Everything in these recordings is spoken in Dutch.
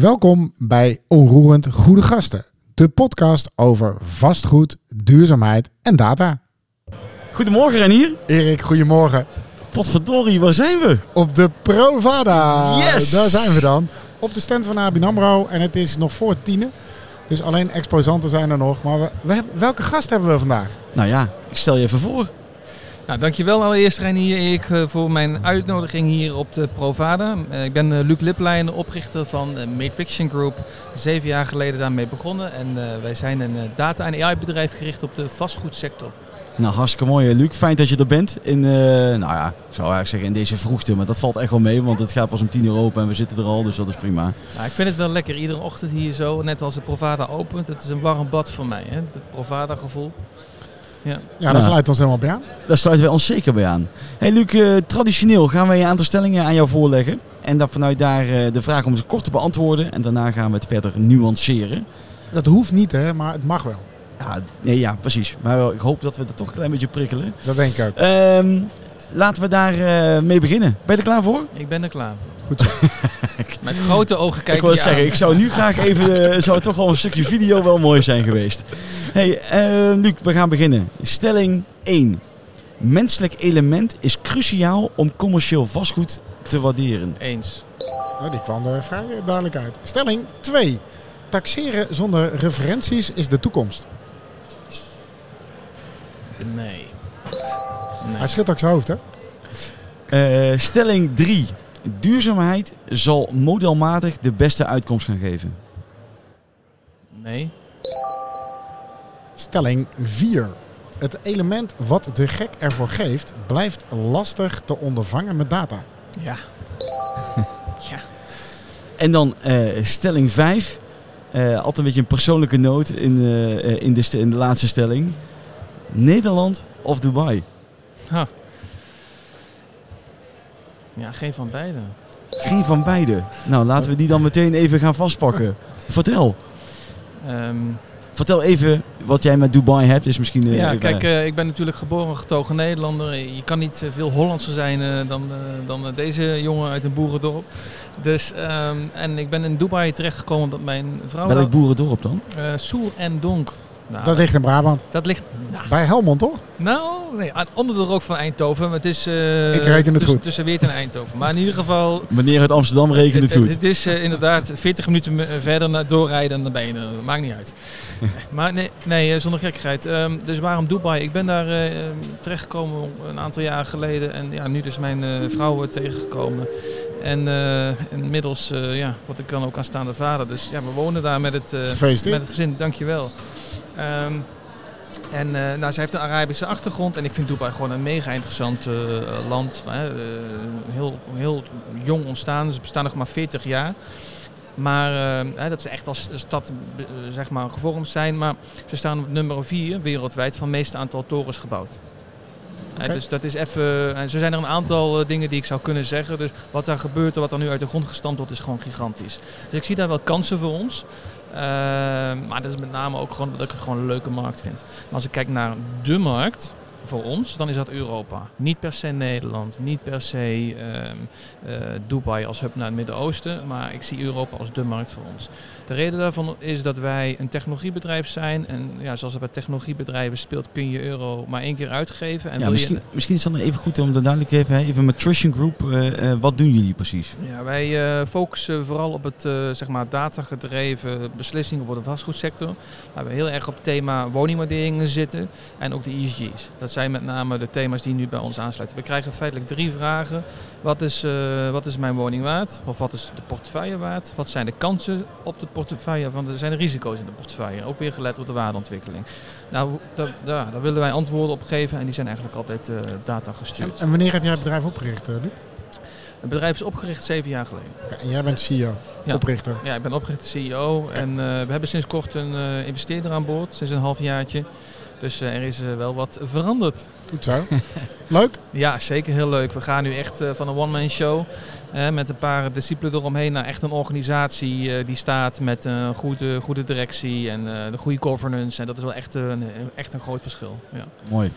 Welkom bij Onroerend Goede Gasten, de podcast over vastgoed, duurzaamheid en data. Goedemorgen Renier. Erik, goedemorgen. Potverdorie, waar zijn we? Op de Provada. Yes! Daar zijn we dan. Op de stand van ABN AMRO en het is nog voor tienen. Dus alleen exposanten zijn er nog. Maar we, we hebben, welke gast hebben we vandaag? Nou ja, ik stel je even voor. Nou, dankjewel allereerst Reinier Erik eh, voor mijn uitnodiging hier op de Provada. Eh, Ik ben eh, Luc Liplijn, de oprichter van Matrixion Group. Zeven jaar geleden daarmee begonnen en wij zijn een data- en AI-bedrijf gericht op de vastgoedsector. Nou, hartstikke mooi Luc. Fijn dat je er bent. In, nou ja, ik zou eigenlijk zeggen in deze vroegte, maar dat valt echt wel mee, want het gaat pas om tien uur open en we zitten er al, dus dat is prima. Nou, ik vind het wel lekker, iedere ochtend hier zo, net als de Provada opent. Het is een warm bad voor mij, hè? het Provada-gevoel. Ja. Ja, daar Nou. sluit ons helemaal bij aan. Daar sluiten wij ons zeker bij aan. Hey Luc, eh, traditioneel gaan wij een aantal stellingen aan jou voorleggen. En dan vanuit daar eh, de vraag om ze kort te beantwoorden. En daarna gaan we het verder nuanceren. Dat hoeft niet, hè, maar het mag wel. Ja, nee, ja precies. Maar wel, ik hoop dat we er toch een klein beetje prikkelen. Dat denk ik ook. Ehm, laten we daar eh, mee beginnen. Ben je er klaar voor? Ik ben er klaar voor. Goed zo. Met grote ogen kijk ik wil zeggen, aan. ik zou nu graag even, eh, zou toch wel een stukje video wel mooi zijn geweest. Hey, eh, Luc, we gaan beginnen. Stelling 1. Menselijk element is cruciaal om commercieel vastgoed te waarderen. Eens. Nou, die kwam er vrij duidelijk uit. Stelling 2. Taxeren zonder referenties is de toekomst. Nee. Hij schudt ook zijn hoofd, hè? Eh, stelling 3. Duurzaamheid zal modelmatig de beste uitkomst gaan geven. Nee. Stelling 4. Het element wat de gek ervoor geeft, blijft lastig te ondervangen met data. Ja. ja. En dan eh, stelling 5. Eh, altijd een beetje een persoonlijke noot in, eh, eh, in, de, in de laatste stelling. Nederland of Dubai? Ha. Ja, geen van beide. Geen van beide. Nou, laten we die dan meteen even gaan vastpakken. Vertel. Ehm, Vertel even wat jij met Dubai hebt. Is misschien, eh, ja, kijk, eh, ik ben natuurlijk geboren getogen Nederlander. Je kan niet eh, veel Hollandser zijn dan, dan deze jongen uit een boerendorp. Dus, ehm, en ik ben in Dubai terechtgekomen omdat mijn vrouw... welk boerendorp dan? Soer en Donk. Nou, Dat ligt in Brabant. dat ligt... Nou, Bij Helmond, toch? nou, nee, onder de rook van Eindhoven. maar Het is... eh, Ik reken het tussen- goed. Tussen Weert en Eindhoven. Maar in ieder geval... Meneer uit Amsterdam rekent het Het, goed. het is eh, inderdaad 40 minuten me- verder naar doorrijden en dan ben je er. Dat maakt niet uit. maar nee, nee eh, zonder gekkigheid. Ehm, dus waarom Dubai? Ik ben daar eh, eh, terechtgekomen een aantal jaar geleden. En ja, nu dus mijn eh, vrouw eh, tegengekomen. En eh, inmiddels eh, ja, word ik dan ook aanstaande vader. Dus ja, we wonen daar met het, eh, met het gezin. Dankjewel. Ehm en eh, nou, zij heeft een Arabische achtergrond en ik vind Dubai gewoon een mega interessant eh, land. Eh, heel, heel jong ontstaan, ze bestaan nog maar 40 jaar. Maar dat ze echt als stad zeg maar, gevormd zijn. Maar ze staan op nummer 4 wereldwijd van het meeste aantal torens gebouwd. Dus dat is even. En zo zijn er een aantal eh, dingen die ik zou kunnen zeggen. Dus wat daar gebeurt en wat er nu uit de grond gestampt wordt, is gewoon gigantisch. Dus ik zie daar wel kansen voor ons. Eh, maar dat is met name ook gewoon dat ik het gewoon een leuke markt vind. Maar als ik kijk naar de markt voor ons, dan is dat Europa. Niet per se Nederland, niet per se ehm, eh, Dubai als hub naar het Midden-Oosten, maar ik zie Europa als de markt voor ons. De reden daarvan is dat wij een technologiebedrijf zijn en ja, zoals het bij technologiebedrijven speelt, kun je euro maar één keer uitgeven. En Ja, wil misschien, je, misschien is het dan even goed om dat duidelijk te geven. Even met Nutrition Group, eh, eh, wat doen jullie precies? Ja, wij focussen vooral op het zeg maar datagedreven beslissingen voor de vastgoedsector. Waar we heel erg op thema woningwaarderingen zitten en ook de ESG's. Dat zijn met name de thema's die nu bij ons aansluiten. We krijgen feitelijk drie vragen. Wat is, eh, wat is mijn woning waard? Of wat is de portefeuille waard? Wat zijn de kansen op de portefeuille? Want er zijn de risico's in de portefeuille. Ook weer gelet op de waardeontwikkeling. Nou, daar, daar, daar willen wij antwoorden op geven en die zijn eigenlijk altijd eh, data gestuurd. en wanneer heb jij het bedrijf opgericht, eh, Luc? Het bedrijf is opgericht zeven jaar geleden. En jij bent CEO, Ja. oprichter. Ja, ik ben oprichter CEO en we hebben sinds kort een investeerder aan boord, sinds een halfjaartje. Dus eh, er is eh, wel wat veranderd. Goed zo. Leuk. Ja, zeker heel leuk. We gaan nu echt eh, van een one-man show met een paar discipelen eromheen naar echt een organisatie eh, die staat met een goede, goede directie en eh, de goede governance. En dat is wel echt, een echt een groot verschil. Ja. Mooi.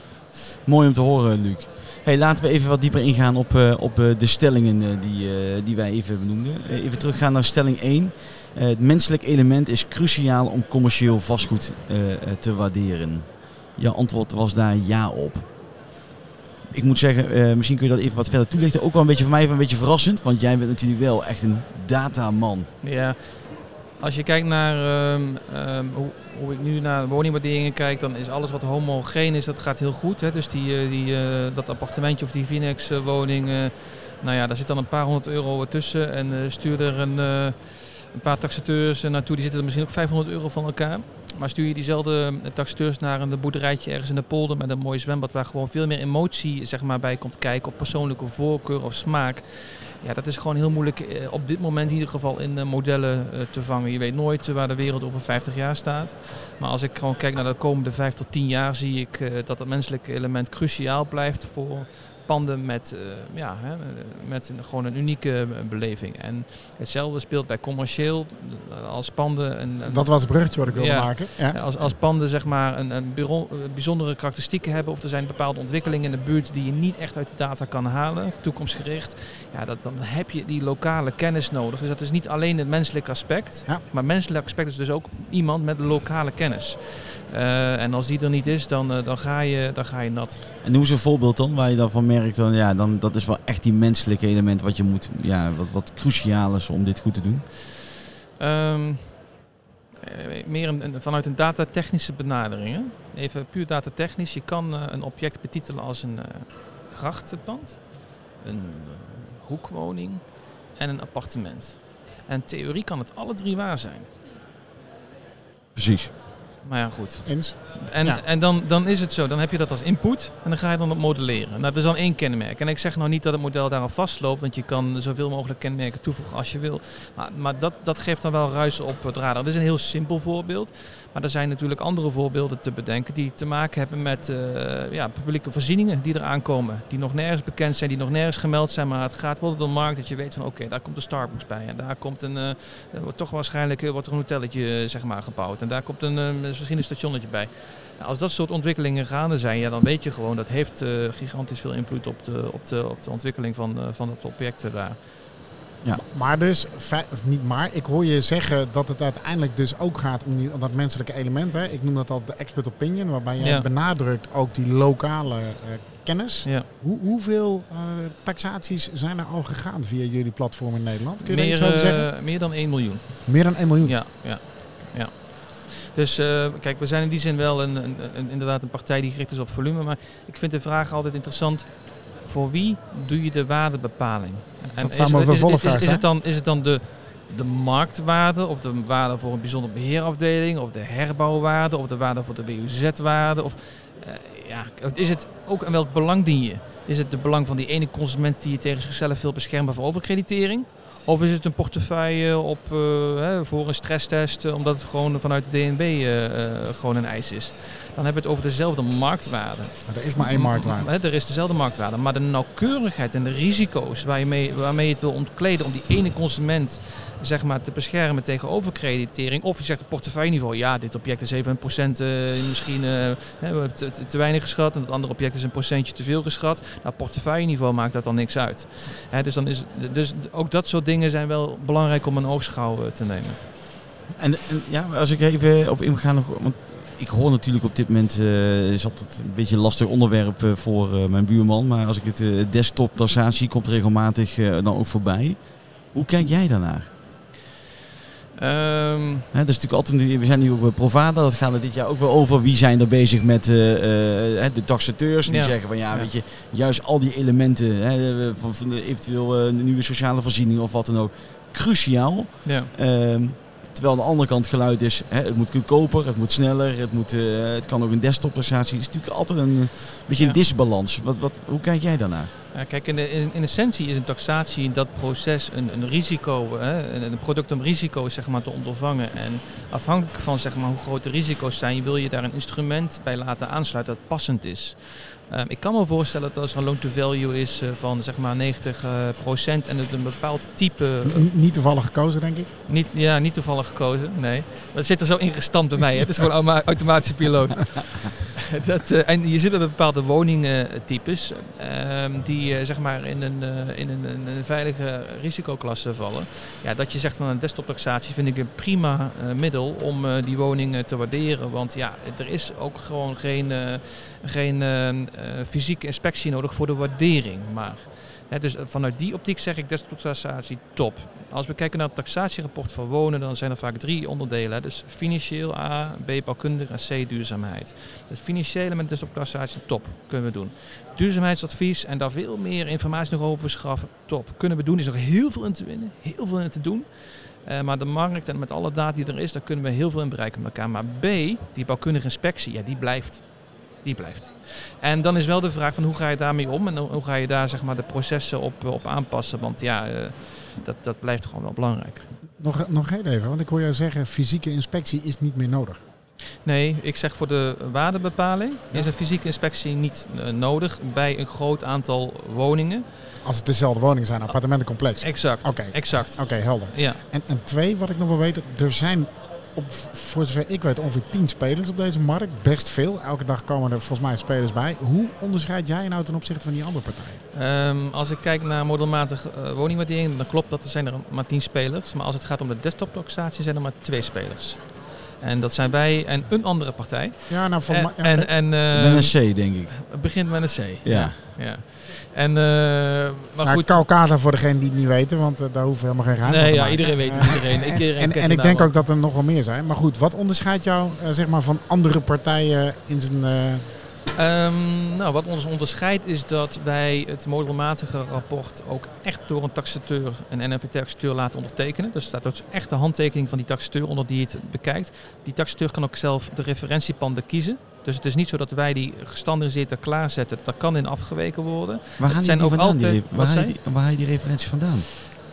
Mooi om te horen, Luc. Hey, laten we even wat dieper ingaan op, eh, op eh, de stellingen die, eh, die wij even benoemden. Even teruggaan naar stelling 1. Eh, het menselijk element is cruciaal om commercieel vastgoed eh, eh, te waarderen. Je antwoord was daar ja op. Ik moet zeggen, eh, misschien kun je dat even wat verder toelichten. Ook wel een beetje voor mij een beetje verrassend, want jij bent natuurlijk wel echt een dataman. Ja, als je kijkt naar ehm, ehm, hoe, hoe ik nu naar woningwaarderingen kijk, dan is alles wat homogeen is, dat gaat heel goed. Hè? Dus die, eh, die, eh, dat appartementje of die Vinex-woning, nou ja, daar zit dan een paar honderd euro tussen. En stuur er een, een paar taxateurs eh, naartoe, die zitten er misschien ook 500 euro van elkaar. Maar stuur je diezelfde eh, taxateurs naar een boerderijtje ergens in de polder met een mooi zwembad waar gewoon veel meer emotie zeg maar, bij komt kijken, of persoonlijke voorkeur of smaak. Ja, dat is gewoon heel moeilijk eh, op dit moment in ieder geval in modellen te vangen. Je weet nooit waar de wereld over 50 jaar staat. Maar als ik gewoon kijk naar de komende 5 tot 10 jaar, zie ik dat het menselijke element cruciaal blijft voor panden met, eh, ja, hè, met een, gewoon een unieke beleving. En hetzelfde speelt bij commercieel als panden. Een, een- Dat was het bruggetje wat ik wilde Ja. maken. Ja. ja, Als, als panden zeg maar een, een bureau- eh, bijzondere karakteristieken hebben of er zijn bepaalde ontwikkelingen in de buurt die je niet echt uit de data kan halen, toekomstgericht, ja, dat, dan heb je die lokale kennis nodig. Dus dat is niet alleen het menselijke aspect, Ja. maar menselijk aspect is dus ook iemand met lokale kennis. Eh, en als die er niet is, dan, dan, ga, je, dan ga je nat. En noem eens een voorbeeld dan, waar je dan van merkt, dan, ja, dan, dat is wel echt die menselijke element wat je moet, ja, wat, wat cruciaal is om dit goed te doen. Ehm, eh, meer een, een- vanuit een datatechnische benadering. Hè? Even puur datatechnisch. Je kan eh, een object betitelen als een eh, grachtenpand, een hoekwoning en een appartement. En in theorie kan het alle drie waar zijn. Precies. Maar ja, goed. Eens. En, Ja. en dan, dan is het zo, dan heb je dat als input en dan ga je dan op modelleren. Nou, dat is dan één kenmerk. En ik zeg nou niet dat het model daarop vastloopt, want je kan zoveel mogelijk kenmerken toevoegen als je wil. Maar, maar dat, dat geeft dan wel ruis op het radar. Dat is een heel simpel voorbeeld. Maar er zijn natuurlijk andere voorbeelden te bedenken die te maken hebben met eh, ja, publieke voorzieningen die eraan komen. Die nog nergens bekend zijn, die nog nergens gemeld zijn. Maar het gaat wel door de markt dat je weet van oké, daar komt een Starbucks bij. En daar komt een, wordt toch waarschijnlijk wordt er een hotelletje zeg maar, gebouwd. En daar komt een, eh, misschien een stationnetje bij. Nou, als dat soort ontwikkelingen gaande zijn, ja, dan weet je gewoon dat heeft eh, gigantisch veel invloed op de, op de, op de ontwikkeling van, eh, van het object daar. Maar dus, of niet maar, ik hoor je zeggen dat het uiteindelijk dus ook gaat om, die, om dat menselijke element. Hè? Ik noem dat al de expert opinion, waarbij je Ja. benadrukt ook die lokale eh, kennis. Ja. Hoe, hoeveel eh, taxaties zijn er al gegaan via jullie platform in Nederland? Kun je daar Meer, iets over zeggen? eh, meer dan 1 miljoen. Meer dan 1 miljoen. Ja, ja, ja. Dus eh, kijk, we zijn in die zin wel een, een, een- inderdaad een partij die gericht is op volume. Maar ik vind de vraag altijd interessant. Voor wie doe je de waardebepaling? En zou is, mijn is, is, het dan, is het dan de, de marktwaarde of de waarde voor een bijzonder beheerafdeling of de herbouwwaarde of de waarde voor de WUZ-waarde? Of eh, ja, is het ook aan welk belang dien je? Is het de belang van die ene consument die je tegen zichzelf wil beschermen voor overkreditering? Of is het een portefeuille op, eh, hè, voor een stresstest, eh, omdat het gewoon vanuit de DNB eh, gewoon een eis is? Dan hebben we het over dezelfde marktwaarde. Er is maar één marktwaarde. Hè, Er is dezelfde marktwaarde. Maar de nauwkeurigheid en de risico's waarmee je het wil ontkleden om die ene consument zeg maar, te beschermen tegen overkreditering. Of je zegt op portefeuilleniveau, ja, dit object is even een procent eh, misschien eh, te, weinig geschat. En het andere object is een procentje te veel geschat. Nou, portefeuilleniveau maakt dat dan niks uit. Hè, dus, dan is, dus ook dat soort dingen zijn wel belangrijk om een oogschouw eh, te nemen. En, en ja, als ik even op in ga nog, want ik hoor natuurlijk op dit moment, is altijd een beetje een lastig onderwerp voor mijn buurman, maar als ik het desktop taxatie komt regelmatig dan ook voorbij. Hoe kijk jij daarnaar? Ehm, Hè, dat is natuurlijk altijd, we zijn nu op bij Provada, dat gaat er dit jaar ook wel over. Wie zijn er bezig met eh, eh, de taxateurs? Die Ja. zeggen van ja, Ja. weet je, juist al die elementen hè, eh, van, van de eventueel eh, nieuwe sociale voorzieningen of wat dan ook, cruciaal. ja. Ehm, terwijl aan de andere kant geluid is, hè, het moet goedkoper, het moet sneller, het, moet, het kan ook een desktopprestatie. Het is natuurlijk altijd een eh, beetje een disbalans. Wat, wat, hoe kijk jij daarnaar? Kijk, in, de, in, in essentie is een taxatie in dat proces een, een risico, hè, een, product om risico's zeg maar, te ondervangen. En afhankelijk van zeg maar, hoe groot de risico's zijn, wil je daar een instrument bij laten aansluiten dat passend is. Ehm, ik kan me voorstellen dat als er een loan-to-value is eh, van zeg maar 90 eh, procent en het een bepaald type, eh, Niet toevallig gekozen, denk ik. niet, ja, niet toevallig gekozen, nee. Dat zit er zo ingestampt bij mij, hè. het is gewoon automatische piloot. dat, eh, en je zit met bepaalde woningtypes ehm, die eh, zeg maar in, een, eh, in een, een, veilige risicoklasse vallen. Ja, dat je zegt van een desktoptaxatie vind ik een prima middel om die woning te waarderen. Want ja, er is ook gewoon geen, geen eh, eh, fysieke inspectie nodig voor de waardering. Maar dus vanuit die optiek zeg ik desktoptaxatie top. Als we kijken naar het taxatierapport voor wonen, dan zijn er vaak drie onderdelen. Dus financieel A, B bouwkundig en C duurzaamheid. Het financiële met desktoptaxatie top, kunnen we doen. Duurzaamheidsadvies en daar veel meer informatie nog over verschaffen, top. Kunnen we doen, is nog heel veel in te winnen, heel veel in te doen. Eh, maar de markt en met alle data die er is, daar kunnen we heel veel in bereiken met elkaar. Maar B, die bouwkundige inspectie, ja, die blijft. Die blijft. En dan is wel de vraag van hoe ga je daarmee om en hoe ga je daar zeg maar, de processen op, op aanpassen. Want ja, eh, dat, dat blijft gewoon wel belangrijk. Nog, nog heel even, want ik hoor jou zeggen, fysieke inspectie is niet meer nodig. Nee, ik zeg voor de waardebepaling is een fysieke inspectie niet eh, nodig bij een groot aantal woningen. Als het dezelfde woningen zijn, appartementencomplex. Exact. Oké. Exact. Oké, helder. Ja. En, en twee, wat ik nog wil weten, er zijn voor zover ik weet ongeveer tien spelers op deze markt. Best veel. Elke dag komen er volgens mij spelers bij. Hoe onderscheid jij nou ten opzichte van die andere partijen? Ehm, als ik kijk naar eh, woningwaardering, dan klopt dat er zijn er maar 10 spelers. Maar als het gaat om de desktoptaxatie zijn er maar twee spelers. En dat zijn wij en een andere partij. Ja, nou En, mij. ja, en, oké. en, Met ehm, een C, denk ik. het begint met een C. Ja. ja. En, eh, maar Nou, goed. Calcata voor degene die het niet weten, want eh, daar hoeven we helemaal geen van Nee, te ja, maken. iedereen weet het. Eh, Iedereen, iedereen en en ik denk ook dat er nog wel meer zijn. Maar goed, wat onderscheidt jou eh, zeg maar, van andere partijen in zijn... eh, Ehm, nou, wat ons onderscheidt is dat wij het modelmatige rapport ook echt door een taxateur, een NFVT-taxateur laten ondertekenen. Dus er staat ook echt de handtekening van die taxateur onder die het bekijkt. Die taxateur kan ook zelf de referentiepanden kiezen. Dus het is niet zo dat wij die gestandardiseerd klaarzetten. Dat kan in afgeweken worden. Waar haal je die die die, die referentie vandaan?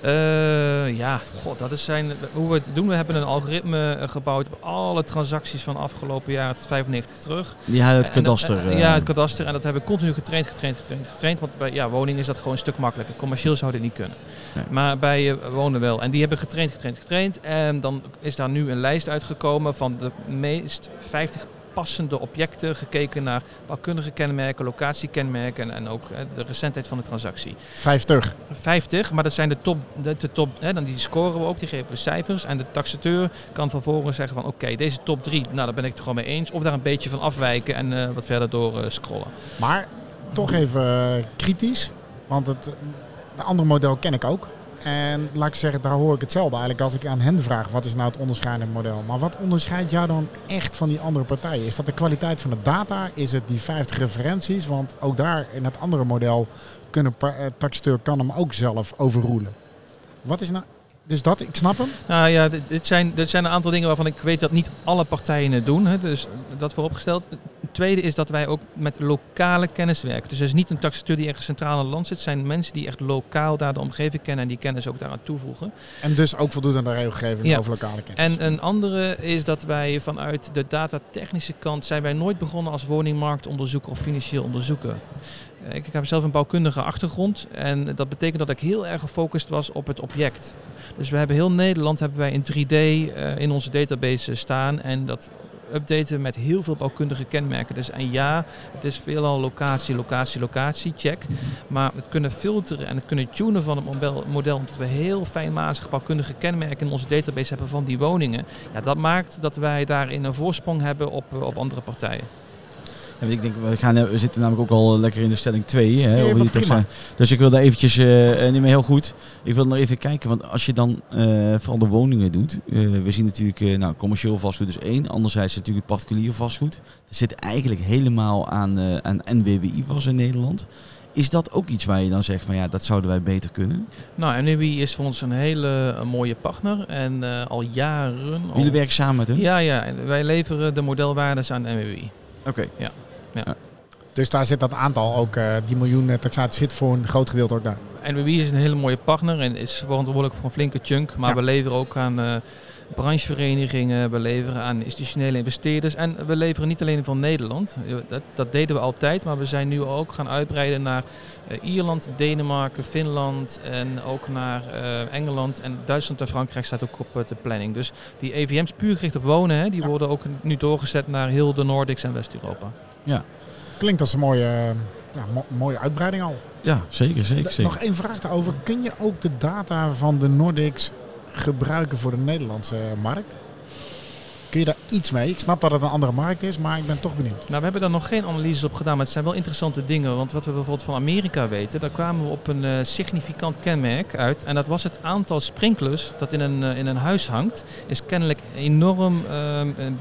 Eh, ja, god, dat is zijn, hoe we het doen. We hebben een algoritme eh, gebouwd op alle transacties van afgelopen jaar tot 95 terug. Je het kadaster. eh, ja, het kadaster. En dat hebben we continu getraind, getraind, getraind, getraind. Want bij ja, woningen is dat gewoon een stuk makkelijker. Commercieel zou dit niet kunnen. Nee. Maar bij wonen wel. En die hebben getraind, getraind, getraind. En dan is daar nu een lijst uitgekomen van de meest 50 passende objecten. Gekeken naar bouwkundige kenmerken, locatiekenmerken en, ook de recentheid van de transactie. 50. 50, maar dat zijn de top, de, de top hè, dan die scoren we ook, die geven we cijfers. En de taxateur kan vervolgens zeggen van oké, deze top 3, nou daar ben ik het gewoon mee eens. Of daar een beetje van afwijken en eh, wat verder door eh, scrollen. Maar toch even eh, kritisch. Want het andere model ken ik ook. En laat ik zeggen, daar hoor ik hetzelfde eigenlijk als ik aan hen vraag. Wat is nou het onderscheidende model? Maar wat onderscheidt jou dan echt van die andere partijen? Is dat de kwaliteit van de data? Is het die 50 referenties? Want ook daar in het andere model kunnen eh, taxateur kan hem ook zelf overroelen. Wat is nou... Dus dat, ik snap hem. Nou ja, dit, dit zijn, dit zijn een aantal dingen waarvan ik weet dat niet alle partijen het doen. Hè, dus dat vooropgesteld. Tweede is dat wij ook met lokale kennis werken. Dus het is niet een taxateur die ergens centraal in het land zit. Het zijn mensen die echt lokaal daar de omgeving kennen en die kennis ook daaraan toevoegen. En dus ook voldoet aan de regelgeving Ja. over lokale kennis. En een andere is dat wij vanuit de datatechnische kant zijn wij nooit begonnen als woningmarktonderzoeker of financieel onderzoeker. Ik, ik heb zelf een bouwkundige achtergrond en dat betekent dat ik heel erg gefocust was op het object. Dus we hebben heel Nederland hebben wij in 3D eh, in onze database staan en dat updaten met heel veel bouwkundige kenmerken. Dus en ja, het is veelal locatie, locatie, locatie, check. Maar het kunnen filteren en het kunnen tunen van het model, omdat we heel fijnmazig bouwkundige kenmerken in onze database hebben van die woningen. Ja, dat maakt dat wij daarin een voorsprong hebben op, op andere partijen. Ja, ik denk, we, gaan, we zitten namelijk ook al lekker in de stelling 2. Hè, Ja, over maar die prima. taxa- Dus ik wil daar eventjes, eh, eh, niet meer heel goed. Ik wil nog even kijken, want als je dan eh, vooral de woningen doet. eh, we zien natuurlijk, eh, nou, commercieel vastgoed is één. Anderzijds natuurlijk het particulier vastgoed. Er zit eigenlijk helemaal aan, eh aan NWBI vast in Nederland. Is dat ook iets waar je dan zegt van ja, dat zouden wij beter kunnen? Nou, NUI is voor ons een hele mooie partner en eh, al jaren... al- Jullie werken samen met hun? Ja, ja, en wij leveren de modelwaardes aan NWI. Oké. Dus daar zit dat aantal ook, eh, die miljoen eh, taxatie zit voor een groot gedeelte ook daar. NWI is een hele mooie partner en is verantwoordelijk voor een flinke chunk. Maar Ja. we leveren ook aan eh, brancheverenigingen, we leveren aan institutionele investeerders. En we leveren niet alleen van Nederland. Dat, dat deden we altijd, maar we zijn nu ook gaan uitbreiden naar eh, Ierland, Denemarken, Finland en ook naar eh, Engeland. En Duitsland en Frankrijk staat ook op de planning. Dus die EVM's puur gericht op wonen, hè, die Ja. worden ook nu doorgezet naar heel de Nordics en West-Europa. Ja. Klinkt als een mooie, eh, ja, mo- mooie uitbreiding al. Ja, zeker, zeker, Nog zeker. één vraag daarover. Kun je ook de data van de Nordics gebruiken voor de Nederlandse markt? Kun je daar iets mee? Ik snap dat het een andere markt is, maar ik ben toch benieuwd. Nou, we hebben daar nog geen analyses op gedaan, maar het zijn wel interessante dingen. Want wat we bijvoorbeeld van Amerika weten, daar kwamen we op een eh, significant kenmerk uit. En dat was het aantal sprinklers dat in een, eh, in een huis hangt, is kennelijk enorm,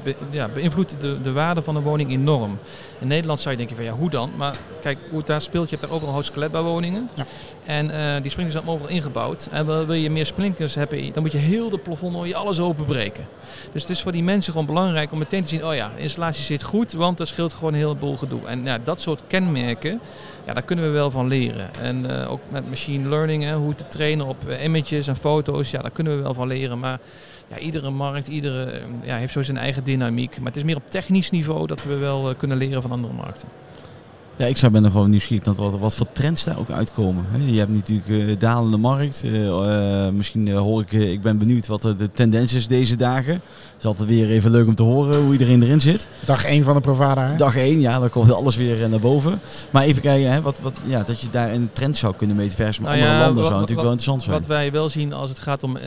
be- ja, beïnvloedt de, de waarde van een woning enorm. In Nederland zou je denken van ja, hoe dan? Maar kijk, hoe het daar speelt, je hebt daar overal houtskeletbouwwoningen. Ja. En eh, die sprinklers zijn overal ingebouwd. En wil, je meer sprinklers hebben, dan moet je heel de plafond, je alles openbreken. Dus het is voor die mensen gewoon belangrijk om meteen te zien, oh ja, installatie zit goed, want dat scheelt gewoon een heleboel gedoe. En ja, dat soort kenmerken, ja, daar kunnen we wel van leren. En eh, ook met machine learning, hè, hoe te trainen op eh, images en foto's, ja, daar kunnen we wel van leren. Maar ja, iedere markt, iedere, eh, ja, heeft zo zijn eigen dynamiek. Maar het is meer op technisch niveau dat we wel eh, kunnen leren van andere markten. Ja, ik zou ben er gewoon nieuwsgierig naar wat, wat voor trends daar ook uitkomen. Je hebt natuurlijk eh, dalende markt. Misschien hoor ik, ik ben benieuwd wat de tendens is deze dagen. Het is altijd weer even leuk om te horen hoe iedereen erin zit. Dag 1 van de Provada. Hè? Dag 1, ja, dan komt alles weer eh, naar boven. Maar even kijken, hè, wat, wat, ja, dat je daar een trend zou kunnen meten versus met Nou andere ja, landen wat- zou natuurlijk wel interessant zijn. Wat wij wel zien als het gaat om eh,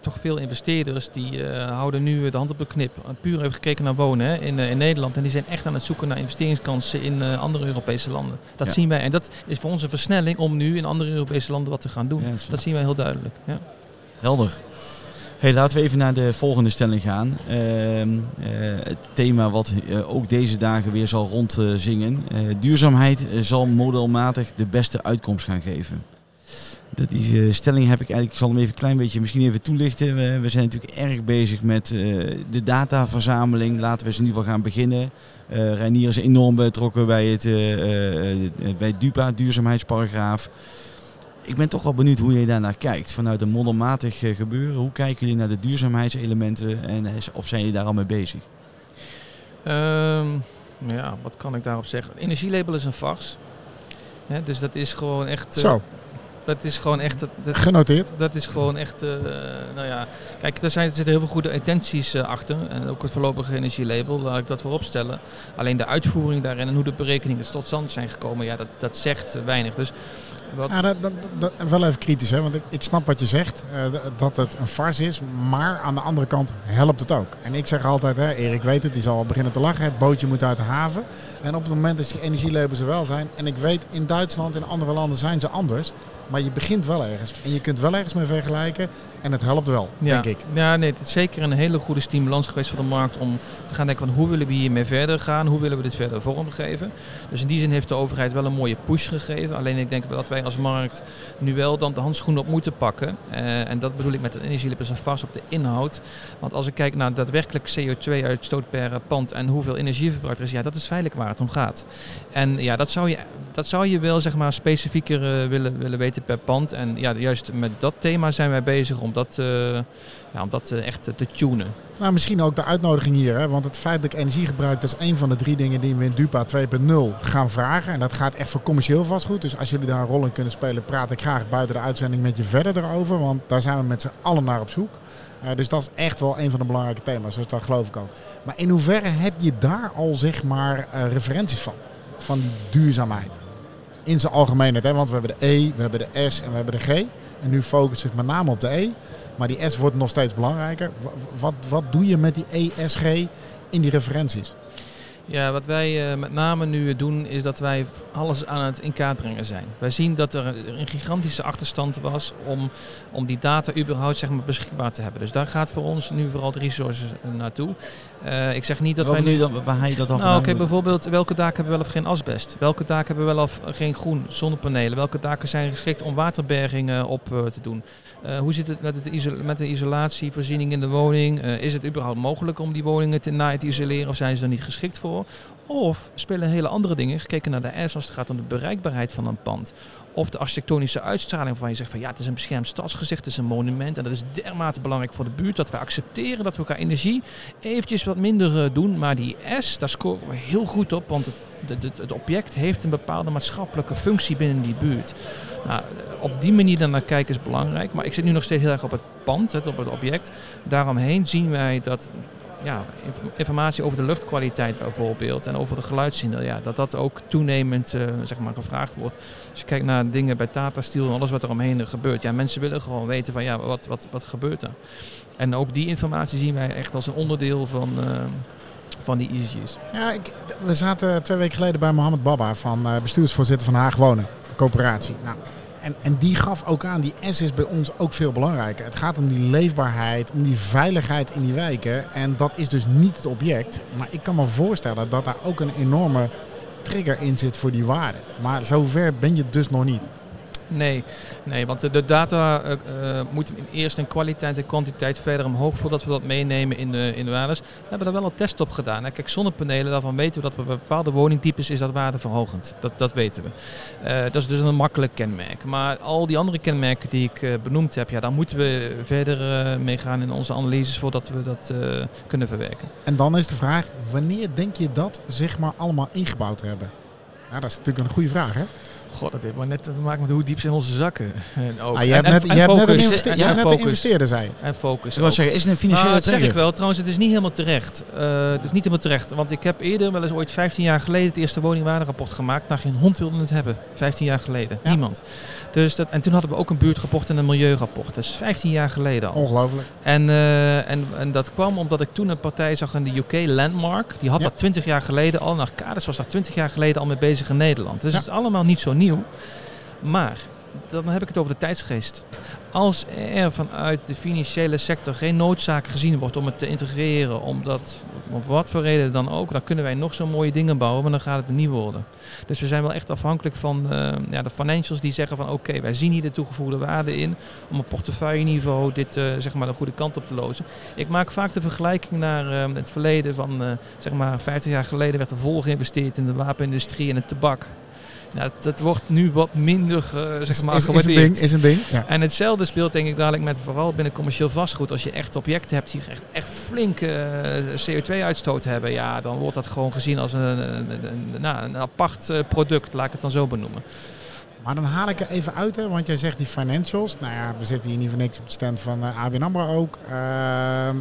toch veel investeerders, die eh, houden nu de hand op de knip. Puur even gekeken naar wonen hè, in, in Nederland. En die zijn echt aan het zoeken naar investeringskansen in eh, andere Europese landen. Dat Ja. zien wij. En dat is voor ons een versnelling om nu in andere Europese landen wat te gaan doen. Ja, dat dat zien wij heel duidelijk. Ja. Helder. Hey, laten we even naar de volgende stelling gaan. Ehm, eh, het thema wat eh, ook deze dagen weer zal rondzingen. Eh, duurzaamheid zal modelmatig de beste uitkomst gaan geven. Dat die stelling heb ik eigenlijk, ik zal hem even een klein beetje misschien even toelichten. We, zijn natuurlijk erg bezig met de dataverzameling. Laten we eens in ieder geval gaan beginnen. Eh Reinier is enorm betrokken bij het, bij het DUPA, duurzaamheidsparagraaf. Ik ben toch wel benieuwd hoe je daar naar kijkt. Vanuit een modelmatig eh, gebeuren. Hoe kijken jullie naar de duurzaamheidselementen en eh, of zijn jullie daar al mee bezig? Ehm, ja, wat kan ik daarop zeggen? Energielabel is een vars. Hè, dus dat is gewoon echt. eh, Zo, Dat is gewoon echt. Dat, genoteerd. dat is gewoon echt. eh, nou ja. Kijk, er, zijn, er zitten heel veel goede intenties eh, achter. En ook het voorlopige energielabel, laat ik dat voorop stellen. Alleen de uitvoering daarin en hoe de berekeningen tot stand zijn gekomen, ja, dat, dat zegt weinig. Dus dat, dat, dat, wel even kritisch, hè? want ik, ik snap wat je zegt, eh, dat het een farce is, maar aan de andere kant helpt het ook. En ik zeg altijd, hè, Erik weet het, die zal al beginnen te lachen, het bootje moet uit de haven. En op het moment dat die energielabels er wel zijn, en ik weet in Duitsland, in andere landen zijn ze anders, maar je begint wel ergens. En je kunt wel ergens mee vergelijken en het helpt wel, ja, denk ik. Ja, nee, het is zeker een hele goede stimulans geweest voor de markt om te gaan denken van hoe willen we hiermee verder gaan, hoe willen we dit verder vormgeven. Dus in die zin heeft de overheid wel een mooie push gegeven. Alleen ik denk wel dat wij als markt nu wel dan de handschoenen op moeten pakken. Eh, en dat bedoel ik met het energielabel vast op de inhoud. Want als ik kijk naar daadwerkelijk CO2-uitstoot per pand en hoeveel energieverbruik er is, ja, dat is feitelijk waar het om gaat. En ja, dat zou je, dat zou je wel zeg maar specifieker eh, willen, willen weten per pand. En ja, juist met dat thema zijn wij bezig om dat, eh, ja, om dat eh, echt te tunen. Nou, misschien ook de uitnodiging hier, hè? want het feit dat ik energie gebruik, dat is een van de drie dingen die we in DUPA 2.0 gaan vragen. En dat gaat echt voor commercieel vastgoed. Dus als jullie daar een rol in kunnen spelen, praat ik graag buiten de uitzending met je verder erover, want daar zijn we met z'n allen naar op zoek. Dus dat is echt wel een van de belangrijke thema's, dus dat geloof ik ook. Maar in hoeverre heb je daar al zeg maar referenties van? Van die duurzaamheid? In zijn algemeenheid, hè? want we hebben de E, we hebben de S en we hebben de G. En nu focus ik met name op de E. Maar die S wordt nog steeds belangrijker. Wa- Wat, wat doe je met die ESG in die referenties? Ja, wat wij eh, met name nu doen is dat wij alles aan het in kaart brengen zijn. Wij zien dat er een gigantische achterstand was om, om die data überhaupt zeg maar, beschikbaar te hebben. Dus daar gaat voor ons nu vooral de resources eh, naartoe. Eh, ik zeg niet dat wij nu... dan, waar haal je dat dan Nou, kijk bijvoorbeeld welke daken hebben wel of geen asbest? Welke daken hebben wel of geen groen, zonnepanelen? Welke daken zijn geschikt om waterberging eh, op te doen? Hoe zit het met, het met de isolatievoorziening in de woning? Is het überhaupt mogelijk om die woningen te, na te isoleren of zijn ze er niet geschikt voor? Of spelen hele andere dingen, gekeken naar de S als het gaat om de bereikbaarheid van een pand. Of de architectonische uitstraling waarvan je zegt van ja, het is een beschermd stadsgezicht, het is een monument. En dat is dermate belangrijk voor de buurt dat we accepteren dat we qua energie eventjes wat minder eh, doen. Maar die S, daar scoren we heel goed op, want het, het, object heeft een bepaalde maatschappelijke functie binnen die buurt. Nou, op die manier dan naar kijken is belangrijk. Maar ik zit nu nog steeds heel erg op het pand, op het object. Daaromheen zien wij dat ja, inf- informatie over de luchtkwaliteit bijvoorbeeld en over de geluidszender, ja, dat dat ook toenemend eh, zeg maar, gevraagd wordt. Als je kijkt naar dingen bij Tata Steel en alles wat er omheen gebeurt, ja, mensen willen gewoon weten van ja, wat, wat, wat gebeurt er. En ook die informatie zien wij echt als een onderdeel van, eh, van die ESG's. Ja, ik, we zaten twee weken geleden bij Mohammed Baba van eh, bestuursvoorzitter van Haag Wonen, coöperatie. Nou, en, en die gaf ook aan, die S is bij ons ook veel belangrijker. Het gaat om die leefbaarheid, om die veiligheid in die wijken. En dat is dus niet het object. Maar ik kan me voorstellen dat daar ook een enorme trigger in zit voor die waarde. Maar zover ben je dus nog niet. Nee, nee want de, data eh, eh, moet eerst in kwaliteit en kwantiteit verder omhoog voordat we dat meenemen in de, in de waardes. We hebben daar wel een test op gedaan. Hè. Kijk, zonnepanelen, daarvan weten we dat bij bepaalde woningtypes is dat waardeverhogend. Dat, dat weten we. Eh, dat is dus een makkelijk kenmerk. Maar al die andere kenmerken die ik benoemd heb, ja, daar moeten we verder mee gaan in onze analyses voordat we dat kunnen verwerken. En dan is de vraag, wanneer denk je dat zeg maar allemaal ingebouwd hebben? Nou, dat is natuurlijk een goede vraag, hè? God, dat heeft maar net te maken met hoe diep zijn onze zakken. En, ook. Ah, je En- hebt en- net, en je hebt net een, focus. investe- En- je hebt net een investeerder, je. En focus. Ik wil zeggen, is het een financiële Nou, dat zeg ik wel. Trouwens, het is niet helemaal terecht. Eh, het is niet helemaal terecht. Want ik heb eerder wel eens ooit 15 jaar geleden het eerste woningwaarderapport gemaakt. Nou, geen hond wilde het hebben. 15 jaar geleden. Ja. Niemand. Dus dat, en toen hadden we ook een buurtrapport en een milieurapport. Dat is 15 jaar geleden al. Ongelooflijk. En, eh, en, en dat kwam omdat ik toen een partij zag in de UK, Landmark. Die had Ja. dat 20 jaar geleden al. Nou, Kades was daar 20 jaar geleden al mee bezig in Nederland. Dus Ja. het is allemaal niet zo nieuw. Maar, dan heb ik het over de tijdsgeest. Als er vanuit de financiële sector geen noodzaak gezien wordt om het te integreren, omdat, om wat voor reden dan ook, dan kunnen wij nog zo mooie dingen bouwen, maar dan gaat het er niet worden. Dus we zijn wel echt afhankelijk van eh, ja, de financials die zeggen van oké, wij zien hier de toegevoegde waarde in om op portefeuilleniveau dit eh, zeg maar de goede kant op te lozen. Ik maak vaak de vergelijking naar eh, het verleden van zeg maar 50 jaar geleden werd er vol geïnvesteerd in de wapenindustrie en het tabak. Nou, dat, wordt nu wat minder eh, zeg maar is, is een ding, is een ding. Ja. En hetzelfde speelt denk ik dadelijk met vooral binnen commercieel vastgoed. Als je echt objecten hebt die echt, echt flinke eh, CO2-uitstoot hebben, ja, dan wordt dat gewoon gezien als een, een, nou, een apart eh, product, laat ik het dan zo benoemen. Maar dan haal ik er even uit, hè, want jij zegt die financials. Nou ja, we zitten hier niet voor niks op de stand van eh ABN AMRO ook. Ehm,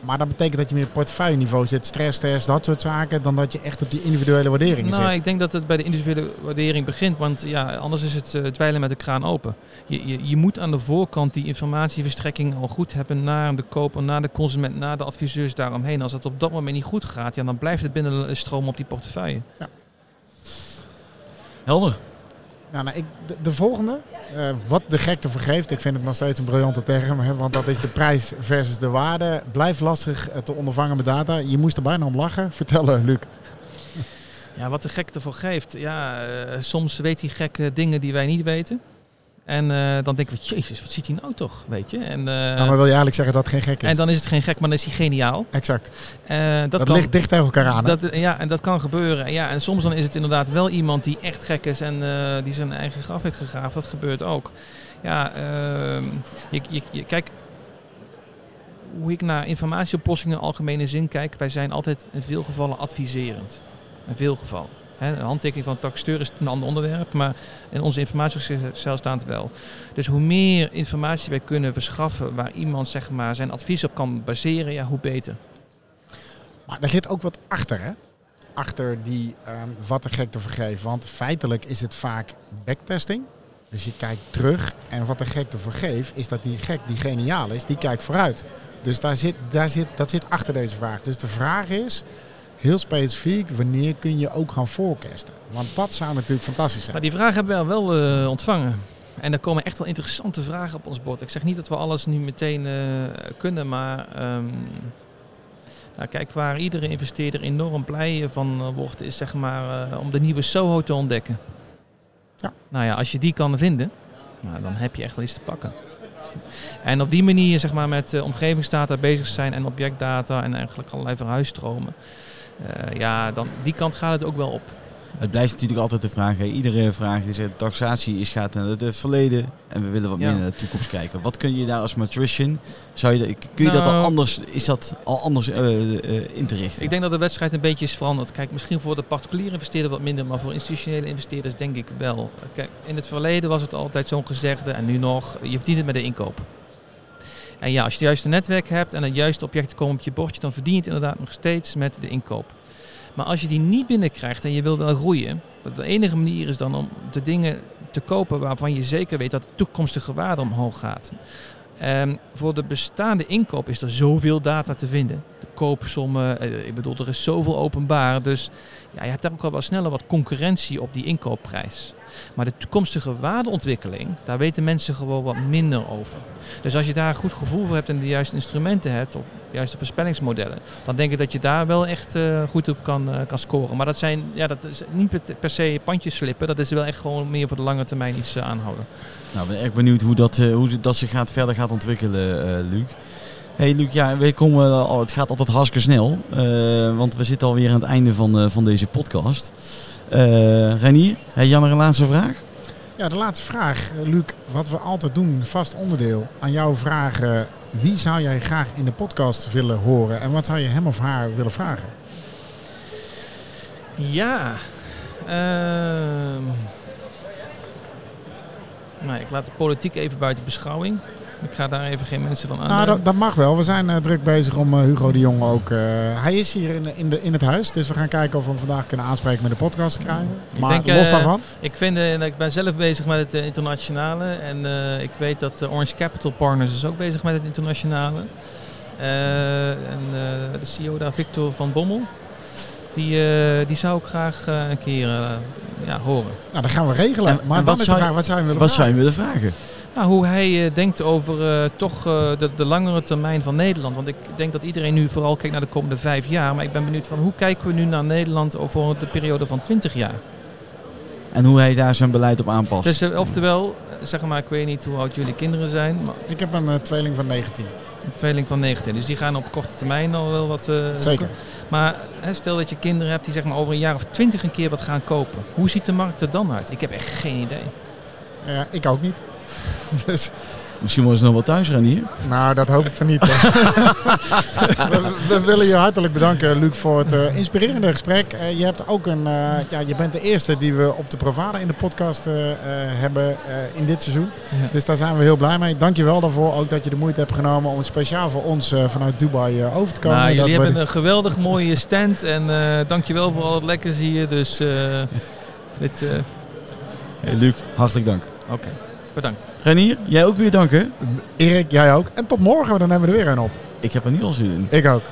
maar dat betekent dat je meer op portefeuilleniveau zit, stresstest, dat soort zaken, dan dat je echt op die individuele waarderingen Nou, zit. ik denk dat het bij de individuele waardering begint, want ja, anders is het eh, dweilen met de kraan open. Je, je, je moet aan de voorkant die informatieverstrekking al goed hebben naar de koper, naar de consument, naar de adviseurs daaromheen. Als het op dat moment niet goed gaat, ja, dan blijft het binnen stroom op die portefeuille. Helder. Nou, nou, ik, de, de volgende, eh, wat de gek ervoor geeft, ik vind het nog steeds een briljante term, want dat is de prijs versus de waarde. Blijft lastig eh, te ondervangen met data. Je moest er bijna om lachen. Vertel, eh, Luc. Ja, wat de gek ervoor geeft. Ja, soms weet hij gekke dingen die wij niet weten. En eh, dan denken we, jezus, wat ziet hij nou toch, weet je. En, eh, Nou, maar wil je eigenlijk zeggen dat het geen gek is? en dan is het geen gek, maar dan is hij geniaal. exact. Eh, dat Dat, kan, ligt dicht tegen elkaar aan. hè? dat, ja, en dat kan gebeuren. En, ja, en soms dan is het inderdaad wel iemand die echt gek is en die zijn eigen graf heeft gegraven. Dat gebeurt ook. Ja, ehm, je, je, je- kijk, hoe ik naar informatieoplossingen in algemene zin kijk, wij zijn altijd in veel gevallen adviserend. In veel gevallen. Een handtekening van een taxateur is een ander onderwerp, maar in onze informatiecel staat wel. Dus hoe meer informatie wij kunnen verschaffen waar iemand zeg maar, zijn advies op kan baseren, ja, hoe beter. Maar er zit ook wat achter, hè? Achter die ehm, wat de gek te vergeven. Want feitelijk is het vaak backtesting. Dus je kijkt terug en wat de gek te vergeeft is dat die gek die geniaal is, die kijkt vooruit. Dus daar zit, daar zit, dat zit achter deze vraag. Dus de vraag is, heel specifiek, wanneer kun je ook gaan forecasten? Want dat zou natuurlijk fantastisch zijn. Maar die vraag hebben we wel eh, ontvangen. En er komen echt wel interessante vragen op ons bord. Ik zeg niet dat we alles nu meteen eh, kunnen, maar ehm, nou, kijk, waar iedere investeerder enorm blij van eh, wordt, is zeg maar om de nieuwe Soho te ontdekken. Ja. Nou ja, als je die kan vinden, nou, dan heb je echt wel iets te pakken. En op die manier zeg maar, met omgevingsdata bezig zijn en objectdata en eigenlijk allerlei verhuisstromen. Eh, ja, dan, die kant gaat het ook wel op. Het blijft natuurlijk altijd de vraag. Hè. Iedere vraag die zegt taxatie is gaat naar het verleden en we willen wat Ja. meer naar de toekomst kijken. Wat kun je daar als matrician? Zou je, kun je dat al Nou- anders? Is dat al anders eh, eh, in te richten? Ik denk dat de wedstrijd een beetje is veranderd. Kijk, misschien voor de particuliere investeerder wat minder, maar voor institutionele investeerders denk ik wel. Kijk, in het verleden was het altijd zo'n gezegde, en nu nog, je verdient het met de inkoop. En ja, als je het juiste netwerk hebt en het juiste objecten komen op je bordje, dan verdien je het inderdaad nog steeds met de inkoop. Maar als je die niet binnenkrijgt en je wil wel groeien, dat de enige manier is dan om de dingen te kopen waarvan je zeker weet dat de toekomstige waarde omhoog gaat. Um, voor de bestaande inkoop is er zoveel data te vinden. De koopsommen, eh, ik bedoel, er is zoveel openbaar. Dus ja, je hebt daar ook al wel sneller wat concurrentie op die inkoopprijs. Maar de toekomstige waardeontwikkeling, daar weten mensen gewoon wat minder over. Dus als je daar een goed gevoel voor hebt en de juiste instrumenten hebt, of de juiste voorspellingsmodellen, dan denk ik dat je daar wel echt uh, goed op kan, uh, kan scoren. Maar dat, zijn, ja, dat is niet per se pandjes slippen, dat is wel echt gewoon meer voor de lange termijn iets aanhouden. Nou, ik ben echt benieuwd hoe dat, hoe dat zich gaat, verder gaat ontwikkelen, Luc. Hey Luc, ja, we komen, oh, het gaat altijd hartstikke snel, want we zitten alweer aan het einde van, van deze podcast. Uh, Renier, heb Jan een laatste vraag? Ja, de laatste vraag. Luc, wat we altijd doen, vast onderdeel, aan jou vragen. Wie zou jij graag in de podcast willen horen en wat zou je hem of haar willen vragen? Ja, uh, nou, ik laat de politiek even buiten beschouwing. Ik ga daar even geen mensen van aan. Nou, dat, dat, mag wel. We zijn uh, druk bezig om uh, Hugo de Jong ook. Uh, hij is hier in, in, de, in het huis. Dus we gaan kijken of we hem vandaag kunnen aanspreken met de podcast te krijgen. Maar denk, los daarvan. Ik, vind, ik ben zelf bezig met het internationale. En ik weet dat Orange Capital Partners is ook bezig met het internationale. en de CEO daar, Victor van Bommel. Die, die zou ik graag een keer ja, horen. Nou, dat gaan we regelen. En, maar en dan is de vraag, wat zou je willen wat vragen? Zou je willen vragen? Nou, hoe hij uh, denkt over uh, toch uh, de, de, langere termijn van Nederland. Want ik denk dat iedereen nu vooral kijkt naar de komende vijf jaar. Maar ik ben benieuwd van hoe kijken we nu naar Nederland over de periode van 20 jaar. En hoe hij daar zijn beleid op aanpast. Dus oftewel, zeg maar, ik weet niet hoe oud jullie kinderen zijn. Maar ik heb een tweeling van 19. Een tweeling van 19. Dus die gaan op korte termijn al wel wat... Zeker. Maar hè, stel dat je kinderen hebt die zeg maar over een jaar of twintig een keer wat gaan kopen. Hoe ziet de markt er dan uit? Ik heb echt geen idee. Ja, ik ook niet. dus... Misschien worden ze nog wel thuis rennen hier. Nou, dat hoop ik van niet. we, we, willen je hartelijk bedanken, Luc, voor het uh, inspirerende gesprek. Uh, je, hebt ook een, uh, ja, je bent de eerste die we op de Provada in de podcast hebben in dit seizoen. Ja. Dus daar zijn we heel blij mee. Dank je wel daarvoor. Ook dat je de moeite hebt genomen om het speciaal voor ons vanuit Dubai over te komen. Nou, jullie dat hebben een geweldig mooie stand. En dank je wel voor al het lekkers hier. Dus dit... Hey, Luc, hartelijk dank. Oké. Okay. Bedankt. Renier, jij ook weer danken. Erik, jij ook. En tot morgen, dan nemen we er weer een op. Ik heb er niet al zin in. Ik ook.